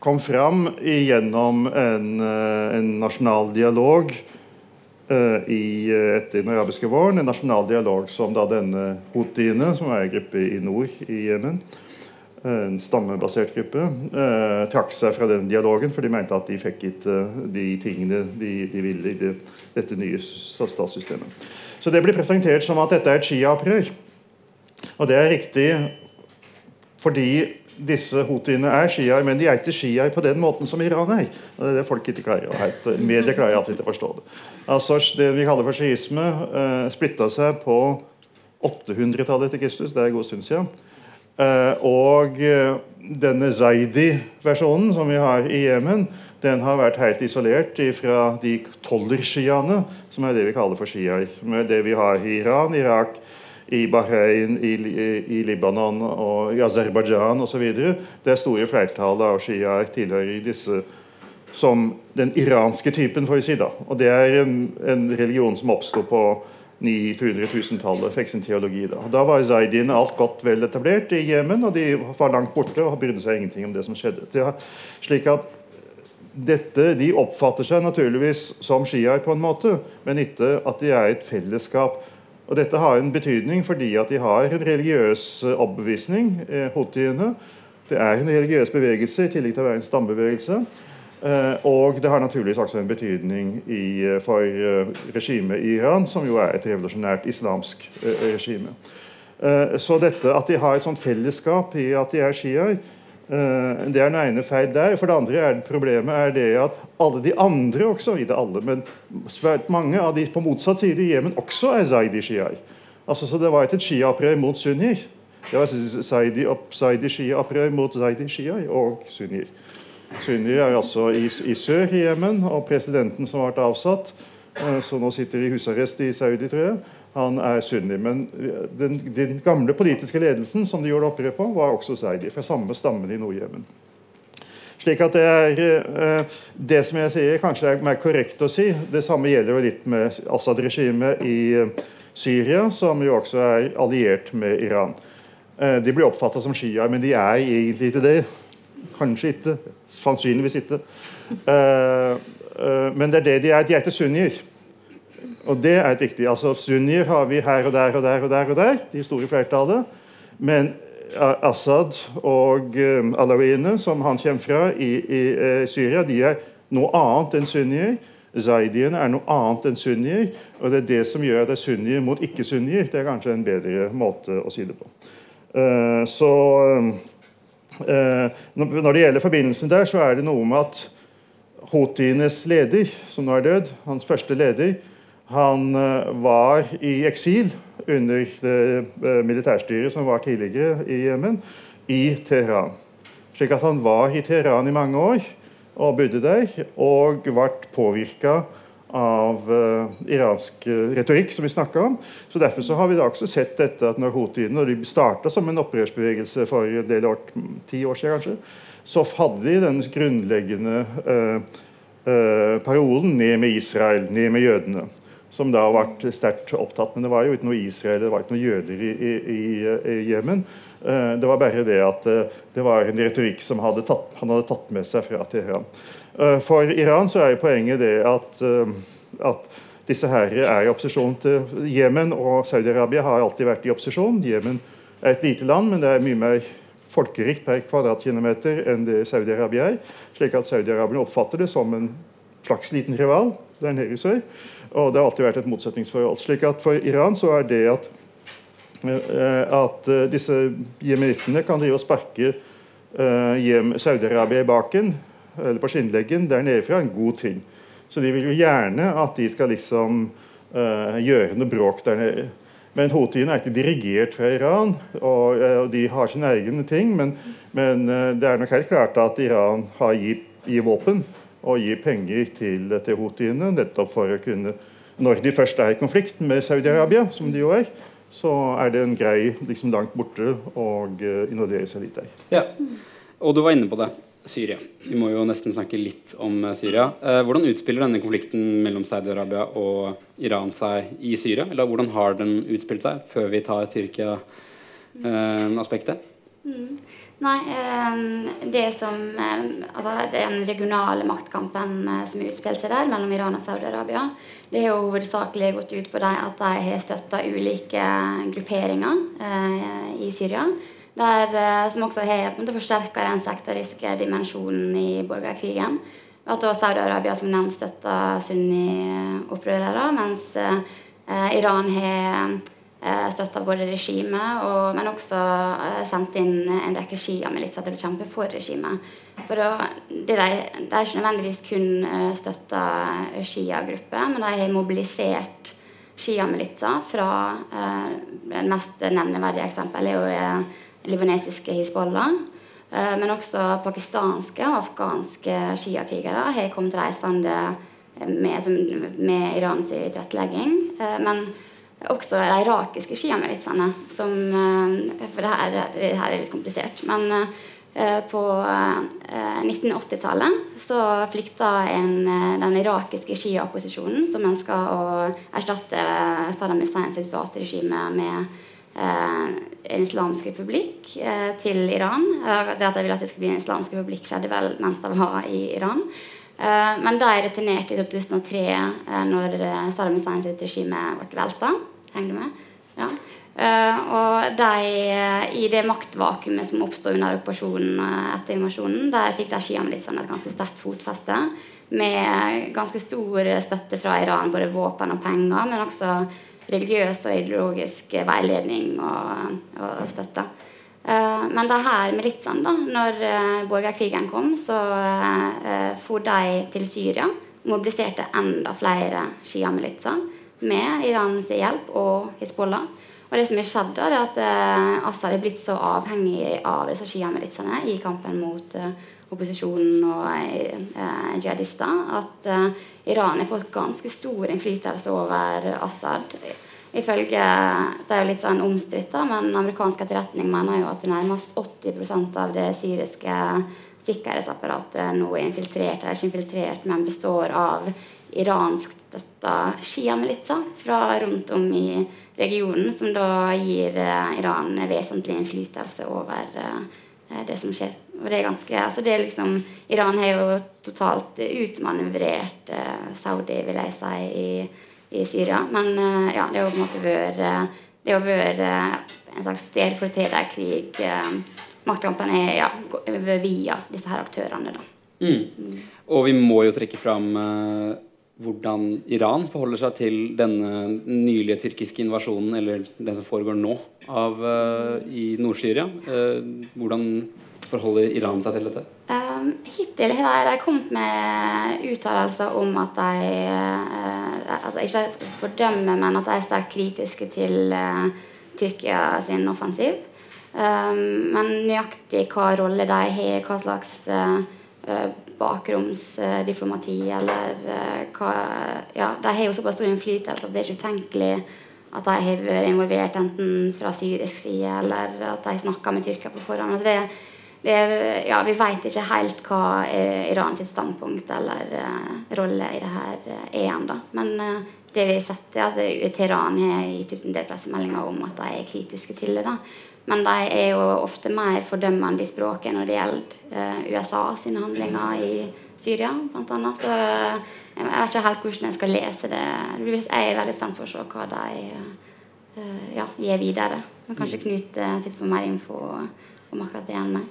kom fram gjennom en, en nasjonal dialog i, etter den arabiske våren. En nasjonal dialog som da denne houthiene, som er en gruppe i nord i Jemen, en stammebasert gruppe, eh, trakk seg fra den dialogen, for de mente at de fikk ikke de tingene de, de ville i det, dette nye statssystemet. Så det blir presentert som at dette er et Shia-opprør. Og det er riktig fordi disse houthiene er shiaer, men de er ikke shiaer på den måten som Iran er. Og det er det folk ikke klarer å heite Media klarer alltid ikke å forstå det. Altså Det vi kaller for shiisme, eh, splitta seg på 800-tallet etter Kristus. Det er en god stund siden. Eh, og eh, denne Zaidi-versjonen som vi har i Jemen, den har vært helt isolert fra de tollershiaene, som er det vi kaller for sjiaer. Med det vi har i Iran, Irak, i Bahrain, i, i Libanon og i Aserbajdsjan osv. Det store flertallet av sjiaer tilhører disse som den iranske typen, får vi si. da. Og Det er en, en religion som oppsto på 900 000-tallet fikk sin teologi. Da Da var zaidiene alt godt vel etablert i Jemen, og de var langt borte og brydde seg ingenting om det som skjedde. Ja, slik at dette, De oppfatter seg naturligvis som sjiaer, på en måte, men ikke at de er et fellesskap. Og Dette har en betydning fordi at de har en religiøs overbevisning, eh. Det er en religiøs bevegelse i tillegg til å være en stambevegelse. Eh, og det har naturligvis også en betydning i, eh, for eh, regimet i Iran, som jo er et revolusjonært islamsk regime. Så dette at de har et sånt fellesskap i at de er shiaer, det er den ene feil der. For det andre er problemet er det at alle de andre også, ikke alle, men svært mange av de på motsatt side i Jemen også er zaidi-shiaer. Altså, så det var ikke et shia-opprør mot sunnier. Det var zaidi-shia-opprør mot zaidi-shiaer og sunnier. Sunni er altså i, i sør i Jemen, og presidenten som ble avsatt, eh, som nå sitter i husarrest i Saudi, tror jeg, han er sunni. Men eh, den, den gamle politiske ledelsen som de gjorde opprør på, var også saudi, fra samme stammen i Nord-Jemen. Slik at Det er eh, det som jeg sier kanskje er mer korrekt å si. Det samme gjelder jo litt med Assad-regimet i Syria, som jo også er alliert med Iran. De blir oppfatta som sjiaer, men de er egentlig ikke det. Kanskje ikke. Sannsynligvis ikke. Uh, uh, men det er det de er. De er ikke sunnier. Og det er et viktig. altså Sunnier har vi her og der og der og der, og der, de store flertallet. Men Assad og alawiene, som han kommer fra i, i uh, Syria, de er noe annet enn sunnier. Zaidiene er noe annet enn sunnier. Og det er det som gjør at det er sunnier mot ikke-sunnier. Det er kanskje en bedre måte å si det på. Uh, så Eh, når det gjelder forbindelsen der, så er det noe med at Hotines leder, som nå er død, hans første leder, han eh, var i eksil under det eh, militærstyret som var tidligere i Jemen, i Teheran. Slik at han var i Teheran i mange år. og bodde der, og ble påvirka av uh, iransk retorikk, som vi snakka om. Så Derfor så har vi da også sett dette at når houthiene når de starta som en opprørsbevegelse for en del år, ti år siden, kanskje, så hadde de den grunnleggende uh, uh, parolen 'ned med Israel', 'ned med jødene'. Som da ble sterkt opptatt. Men det var jo ikke noe Israel, det var ikke noe jøder i Jemen. Det var bare det at det var en retorikk som hadde tatt, han hadde tatt med seg fra Teheran. Eh, for Iran så er poenget det at, eh, at disse her er i opposisjon til Jemen, og Saudi-Arabia har alltid vært i opposisjon. Jemen er et lite land, men det er mye mer folkerikt per kvadratkilometer enn det Saudi-Arabia er. Slik at Saudi-Arabia oppfatter det som en slags liten rival der nede i sør. Og det har alltid vært et motsetningsforhold. slik at For Iran så er det at, eh, at disse jemenittene kan drive og sparke Saudi-Arabia i baken eller på skinnleggen der nede fra en god ting. Så de vil jo gjerne at de skal liksom uh, gjøre noe bråk der nede. Men houthiene er ikke dirigert fra Iran, og, uh, de har sine egne ting. Men, men uh, det er nok helt klart at Iran har gitt gi våpen og gir penger til, til houthiene nettopp for å kunne Når de først er i konflikt med Saudi-Arabia, som de jo er, så er det en grei liksom langt borte og involvere seg litt der. Ja, og du var inne på det. Syria. Vi må jo nesten snakke litt om eh, Syria. Eh, hvordan utspiller denne konflikten mellom Saudi-Arabia og Iran seg i Syria? Eller hvordan har den utspilt seg, før vi tar Tyrkia-aspektet? Eh, mm. Nei, eh, det som eh, Altså den regionale maktkampen eh, som utspiller seg der mellom Iran og Saudi-Arabia, det har jo hovedsakelig gått ut på at de har støtta ulike grupperinger i Syria der, eh, som også har forsterka den sektoriske dimensjonen i borgerkrigen. At Saudi-Arabia som nevnt støtter sunni-opprørere, mens eh, Iran har eh, støtta både regimet, og, men også sendt inn en rekke sjiamilitser til å kjempe for regimet. For de, har ikke nødvendigvis kun eh, støtta sjiagrupper, men de har mobilisert sjiamilitser fra eh, Det mest nevneverdige eksempelet er jo libanesiske Hizbollah. Eh, men også pakistanske og afghanske sjiakrigere har kommet reisende med, med Irans tilrettelegging. Eh, men også de irakiske sjiamilitsene, som eh, For det her, det her, er litt komplisert. Men på 1980-tallet så flykta en, den irakiske sjiaopposisjonen som ønska å erstatte Saddam Hussein sitt bateregime med Eh, en islamsk republikk eh, til Iran. Eh, det at jeg ville at det skulle bli en islamsk republikk, skjedde vel mens jeg var i Iran. Men da jeg returnerte i 2003, når Saddam Hussein sitt regime ble velta. Henger du med? Ja. og de, i det maktvakuumet som oppstod under okkupasjonen etter invasjonen, der fikk de sjiamilitsene et ganske sterkt fotfeste. Med ganske stor støtte fra Iran, både våpen og penger, men også religiøs og ideologisk veiledning og, og støtte. Uh, men det her sånn da når uh, borgerkrigen kom, så uh, for de til Syria. Mobiliserte enda flere sjiamilitser med Irans hjelp og Hizbollah. Og det som har skjedd da, er at Assad er blitt så avhengig av disse sjiamilitsene i kampen mot uh, opposisjonen og eh, jihadister at Iran har fått ganske stor innflytelse over Assad. Ifølge Det er jo litt sånn omstridt, men amerikansk etterretning mener jo at nærmest 80% av det syriske sikkerhetsapparatet nå er infiltrert, eller ikke infiltrert, men består av iransk støtta sjiamilitser fra rundt om i regionen, som da gir eh, Iran vesentlig innflytelse over eh, det som skjer. Og det er ganske, altså det er liksom, Iran har jo totalt utmanøvrert eh, Saudi, vil jeg si, i, i Syria. Men eh, ja, det har på en måte vært det har vært en slags stedfortrederkrig. Maktkampen er ja, via disse her aktørene. da. Mm. Og vi må jo trekke fram hvordan Iran forholder seg til denne nylige tyrkiske invasjonen, eller den som foregår nå, av, uh, i Nord-Syria. Uh, hvordan forholder Iran seg til dette? Um, hittil har de kommet med uttalelser om at de uh, at ikke fordømmer, men at de er sterkt kritiske til uh, Tyrkia sin offensiv. Um, men nøyaktig hva rolle de har, hva slags uh, bakromsdiplomati, eller hva Ja, de har jo såpass stor innflytelse at det er ikke utenkelig at de har vært involvert enten fra syrisk side, eller at de snakka med Tyrkia på forhånd. Altså det, det ja, vi vet ikke helt hva Iran sitt standpunkt eller uh, rolle i det her er ennå. Men uh, det vi har sett, er at Teheran har gitt ut en del pressemeldinger om at de er kritiske til det. da. Men de er jo ofte mer fordømmende i språket når det gjelder uh, USA sine handlinger i Syria, blant annet. Så jeg vet ikke helt hvordan jeg skal lese det. Jeg er veldig spent på å se hva de uh, ja, gir videre. Men kanskje Knut uh, sitter på mer info om akkurat det enn meg.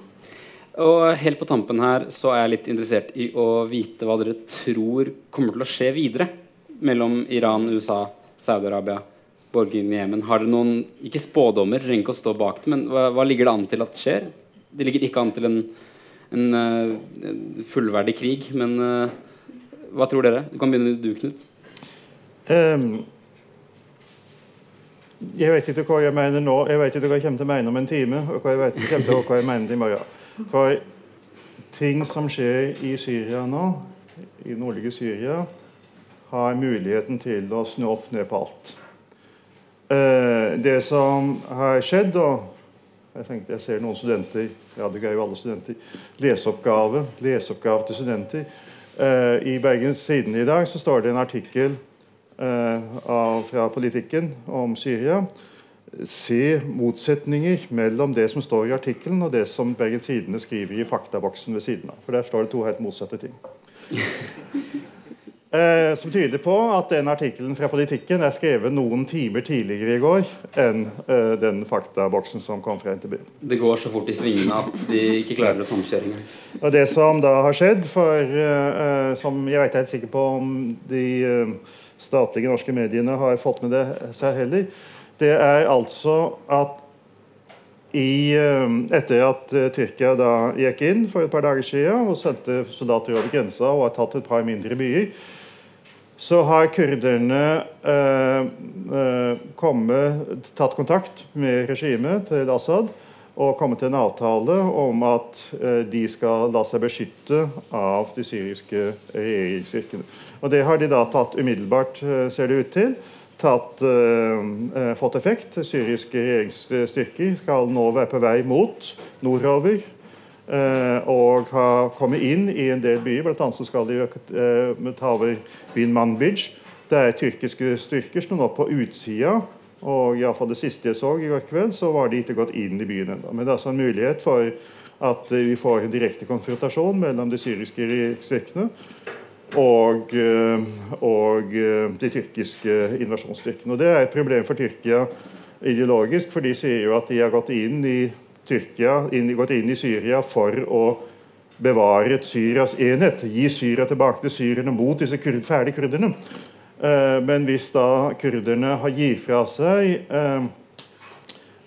Og helt på tampen her så er jeg litt interessert i å vite hva dere tror kommer til å skje videre mellom Iran, USA, Saudi-Arabia, borgerkrigen i Jemen. Har dere noen ikke spådommer, trenger ikke å stå bak det, men hva, hva, ligger det an til at skjer? Det ligger ikke an til en, en, en fullverdig krig, men uh, hva tror dere? Du kan begynne du, Knut. Um, jeg vet ikke hva jeg mener nå. Jeg vet ikke hva jeg kommer til å mene om en time. og hva jeg vet ikke hva jeg mener i morgen. For ting som skjer i Syria nå, i nordlige Syria, har muligheten til å snu opp ned på alt. Uh, det som har skjedd, og jeg tenkte jeg ser noen studenter ja det er jo alle studenter, leseoppgave, leseoppgave til studenter Eh, I Bergens Tidende i dag så står det en artikkel eh, av, fra Politikken om Syria. Se motsetninger mellom det som står i artikkelen og det som Bergens Tidende skriver i faktaboksen ved siden av. For der står det to helt motsatte ting. Eh, som tyder på at den artikkelen fra Politikken er skrevet noen timer tidligere i går enn eh, den faktaboksen som kom fra NTB. Det går så fort i svingene at de ikke klarer å samkjøre Og Det som da har skjedd, for eh, som jeg vet jeg er helt sikker på om de eh, statlige norske mediene har fått med det seg heller, det er altså at i, eh, etter at eh, Tyrkia da gikk inn for et par dager siden og sendte soldater over grensa og har tatt et par mindre byer, så har kurderne eh, eh, kommet, tatt kontakt med regimet til Assad og kommet til en avtale om at eh, de skal la seg beskytte av de syriske regjeringsstyrkene. Og Det har de da tatt umiddelbart, eh, ser det ut til. Tatt, eh, eh, fått effekt. Syriske regjeringsstyrker skal nå være på vei mot nordover og har kommet inn i en del byer. Blant annet så skal de eh, ta over byen Manbij. Det er tyrkiske styrker som nå på utsida. Og iallfall det siste jeg så i går kveld, så var de ikke gått inn i byen ennå. Men det er altså en mulighet for at vi får en direkte konfrontasjon mellom de syriske styrkene og, eh, og de tyrkiske invasjonsstyrkene. Og Det er et problem for Tyrkia ideologisk, for de sier jo at de har gått inn i Tyrkia inn, gått inn i Syria for å bevare Syrias enhet. Gi Syria tilbake til syrerne mot disse kurd, ferdige kurderne. Eh, men hvis da kurderne har gir fra seg eh,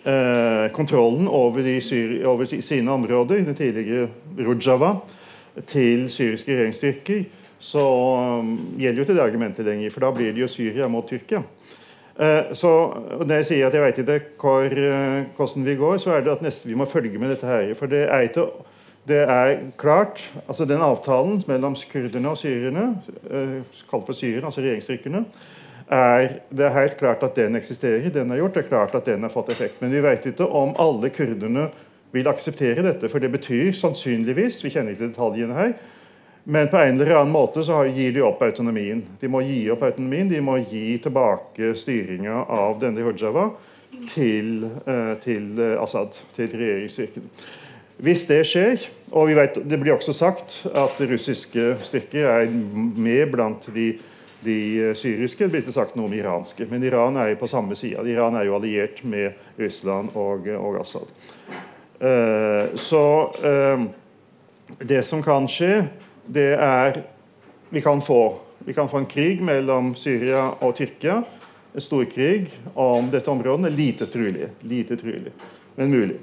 eh, kontrollen over, over, sine områder, det tidligere Rojava, til syriske regjeringsstyrker, så um, gjelder jo ikke det argumentet lenger. For da blir det jo Syria mot Tyrkia. Eh, så Når jeg sier at jeg vet ikke hvor, eh, hvordan vi går, så er det at neste vi må følge med dette her. For det er, ikke, det er klart altså Den avtalen mellom kurderne og syrerne, eh, kalt for syrerne, altså regjeringsstyrkene, er, det er helt klart at den eksisterer. Den er gjort, det er klart at den har fått effekt. Men vi vet ikke om alle kurderne vil akseptere dette. For det betyr sannsynligvis, vi kjenner ikke detaljene her, men på en eller annen måte så gir de opp autonomien. De må gi opp autonomien, de må gi tilbake styringa av denne Rojava til, eh, til eh, Assad, til regjeringsstyrken. Hvis det skjer, og vet, det blir også sagt at russiske styrker er med blant de, de eh, syriske, det blir ikke sagt noe om iranske. Men Iran er jo på samme side. Iran er jo alliert med Russland og, og Assad. Så det som kan skje, det er vi kan, få, vi kan få en krig mellom Syria og Tyrkia. En storkrig om dette området lite trulig, lite trulig men mulig.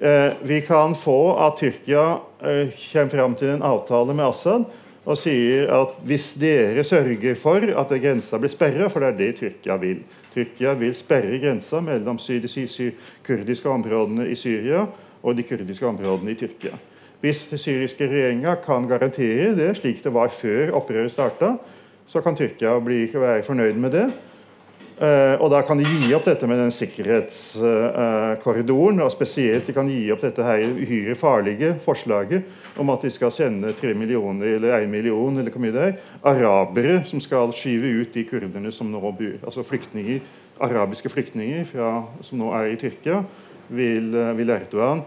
Eh, vi kan få at Tyrkia eh, kommer fram til en avtale med Assad og sier at hvis dere sørger for at grensa blir sperra, for det er det Tyrkia vil Tyrkia vil sperre grensa mellom de kurdiske områdene i Syria og de kurdiske områdene i Tyrkia. Hvis den syriske regjeringa kan garantere det slik det var før opprøret starta, så kan Tyrkia bli, være fornøyd med det. Uh, og da kan de gi opp dette med den sikkerhetskorridoren. Uh, og spesielt de kan gi opp dette her uhyre farlige forslaget om at de skal sende tre millioner eller en million eller hvor mye det er, arabere som skal skyve ut de kurderne som nå bor. Altså flyktninger, arabiske flyktninger fra, som nå er i Tyrkia, vil, uh, vil Erdogan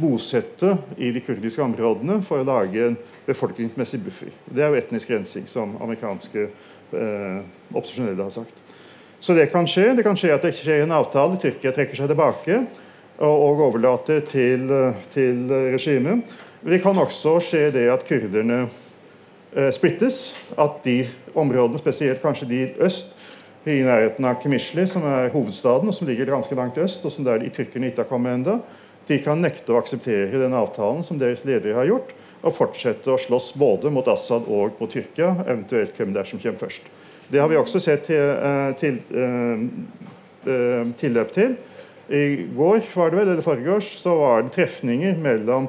bosette i de kurdiske områdene for å lage en befolkningsmessig buffer. Det er jo etnisk rensing, som amerikanske eh, opposisjonelle har sagt. Så det kan skje. Det kan skje at det skjer en avtale. Tyrkia trekker seg tilbake og, og overlater til, til regimet. Det kan også skje det at kurderne eh, splittes. At de områdene, spesielt kanskje de i øst, i nærheten av Kemishli, som er hovedstaden, og som ligger ganske langt øst, og som der de tyrkerne ikke har kommet ennå, de kan nekte å akseptere den avtalen som deres ledere har gjort, og fortsette å slåss både mot Assad og mot Tyrkia, eventuelt hvem det er som kommer først. Det har vi også sett til, eh, til, uh, uh, tilløp til. I går var det vel, eller foregårs, så var det trefninger mellom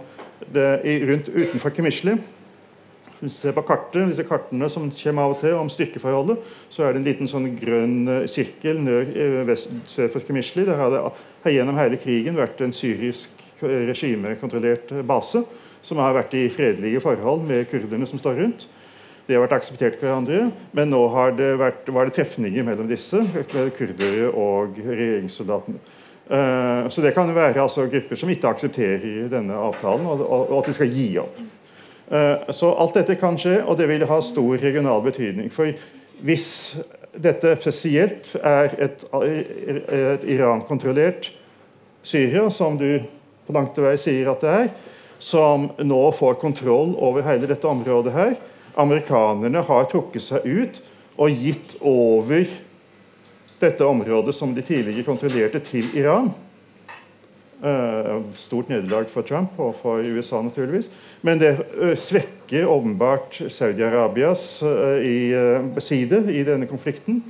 det, rundt utenfor Kemishli. Hvis vi ser på kartet, disse kartene som kommer av og til om styrkeforholdet, så er det en liten sånn grønn sirkel nør, vest, sør for Kemishli. Der har det har gjennom hele krigen vært en syrisk regimekontrollert base som har vært i fredelige forhold med kurderne som står rundt. De har vært akseptert hverandre, men nå det vært, var det trefninger mellom disse, kurdere og regjeringssoldatene. Så det kan være altså, grupper som ikke aksepterer denne avtalen, og at de skal gi opp. Uh, så alt dette kan skje, og det vil ha stor regional betydning. For hvis dette spesielt er et, et Iran-kontrollert Syria, som du på langt vei sier at det er, som nå får kontroll over hele dette området her. Amerikanerne har trukket seg ut og gitt over dette området som de tidligere kontrollerte, til Iran. Uh, stort nederlag for Trump og for USA, naturligvis. Men det uh, svekker åpenbart Saudi-Arabias uh, side i denne konflikten.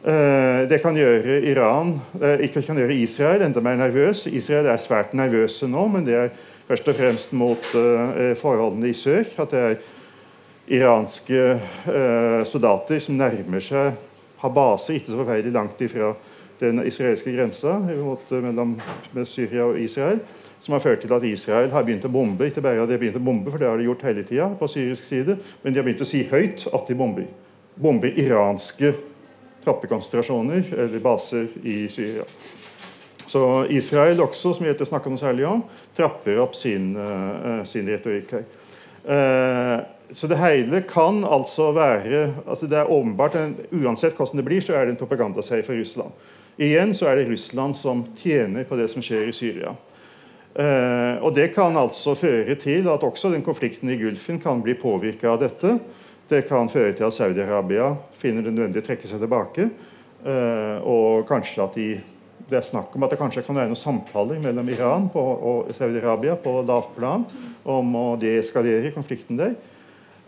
Det kan gjøre Iran, ikke kan gjøre Israel enda mer nervøs. Israel er svært nervøse nå, men det er først og fremst mot forholdene i sør. At det er iranske soldater som nærmer seg, har base ikke så forferdelig langt ifra den israelske grensa mellom Syria og Israel som har ført til at Israel har begynt å bombe. Ikke bare har de begynt å bombe, for det har de gjort hele tida på syrisk side, men de har begynt å si høyt at de bomber. Bomber iranske trappekonsentrasjoner eller baser i Syria. Så Israel også, som vi snakka noe særlig om, trapper opp sin, uh, sin retorikk her. Uh, så det hele kan altså være altså det er åpenbart, en, Uansett hvordan det blir, så er det en propagandaseier for Russland. Igjen så er det Russland som tjener på det som skjer i Syria. Eh, og Det kan altså føre til at også den konflikten i Gulfen kan bli påvirka av dette. Det kan føre til at Saudi-Arabia finner det nødvendig å trekke seg tilbake. Eh, og kanskje at de, Det er snakk om at det kanskje kan være noen samtaler mellom Iran på, og Saudi-Arabia på lavt plan om å deeskalere konflikten der.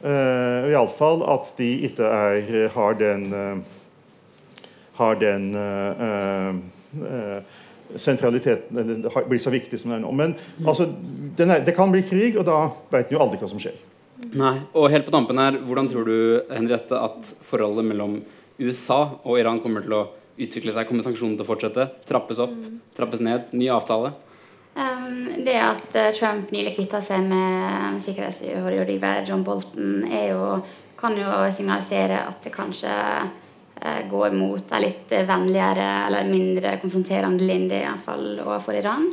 Eh, Iallfall at de ikke er, har den eh, har den uh, uh, sentraliteten eller blir så viktig som den er nå. Men altså, er, det kan bli krig, og da vet en jo aldri hva som skjer. Nei, og helt på tampen her, Hvordan tror du Henriette, at forholdet mellom USA og Iran kommer til å utvikle seg? Kommer sanksjonene til å fortsette? Trappes opp? Trappes ned? Ny avtale? Um, det at Trump nylig kvitta seg med sikkerhetsrådgiver John Bolton, jo, kan jo signalisere at det kanskje Eh, går mot en litt vennligere eller mindre konfronterende linje iallfall overfor Iran.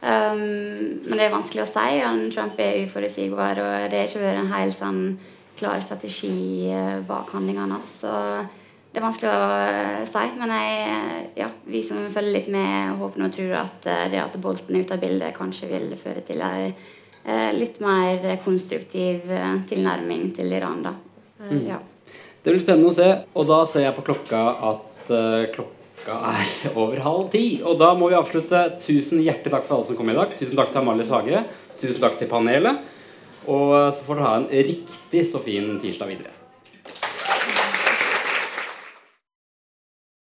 Um, men det er vanskelig å si. Trump er uforutsigbar, og det har ikke vært en helt sånn klar strategi eh, bak handlingene hans. Så det er vanskelig å eh, si. Men jeg, ja, vi som følger litt med, håper og tror at det at Bolten er ute av bildet, kanskje vil føre til en litt mer konstruktiv tilnærming til Iran. da. Mm. Ja. Det blir spennende å se. Og da ser jeg på klokka at uh, klokka er over halv ti. Og da må vi avslutte. Tusen hjertelig takk for alle som kom i dag. Tusen takk til Amalie Sage. Tusen takk til panelet. Og så får dere ha en riktig så fin tirsdag videre.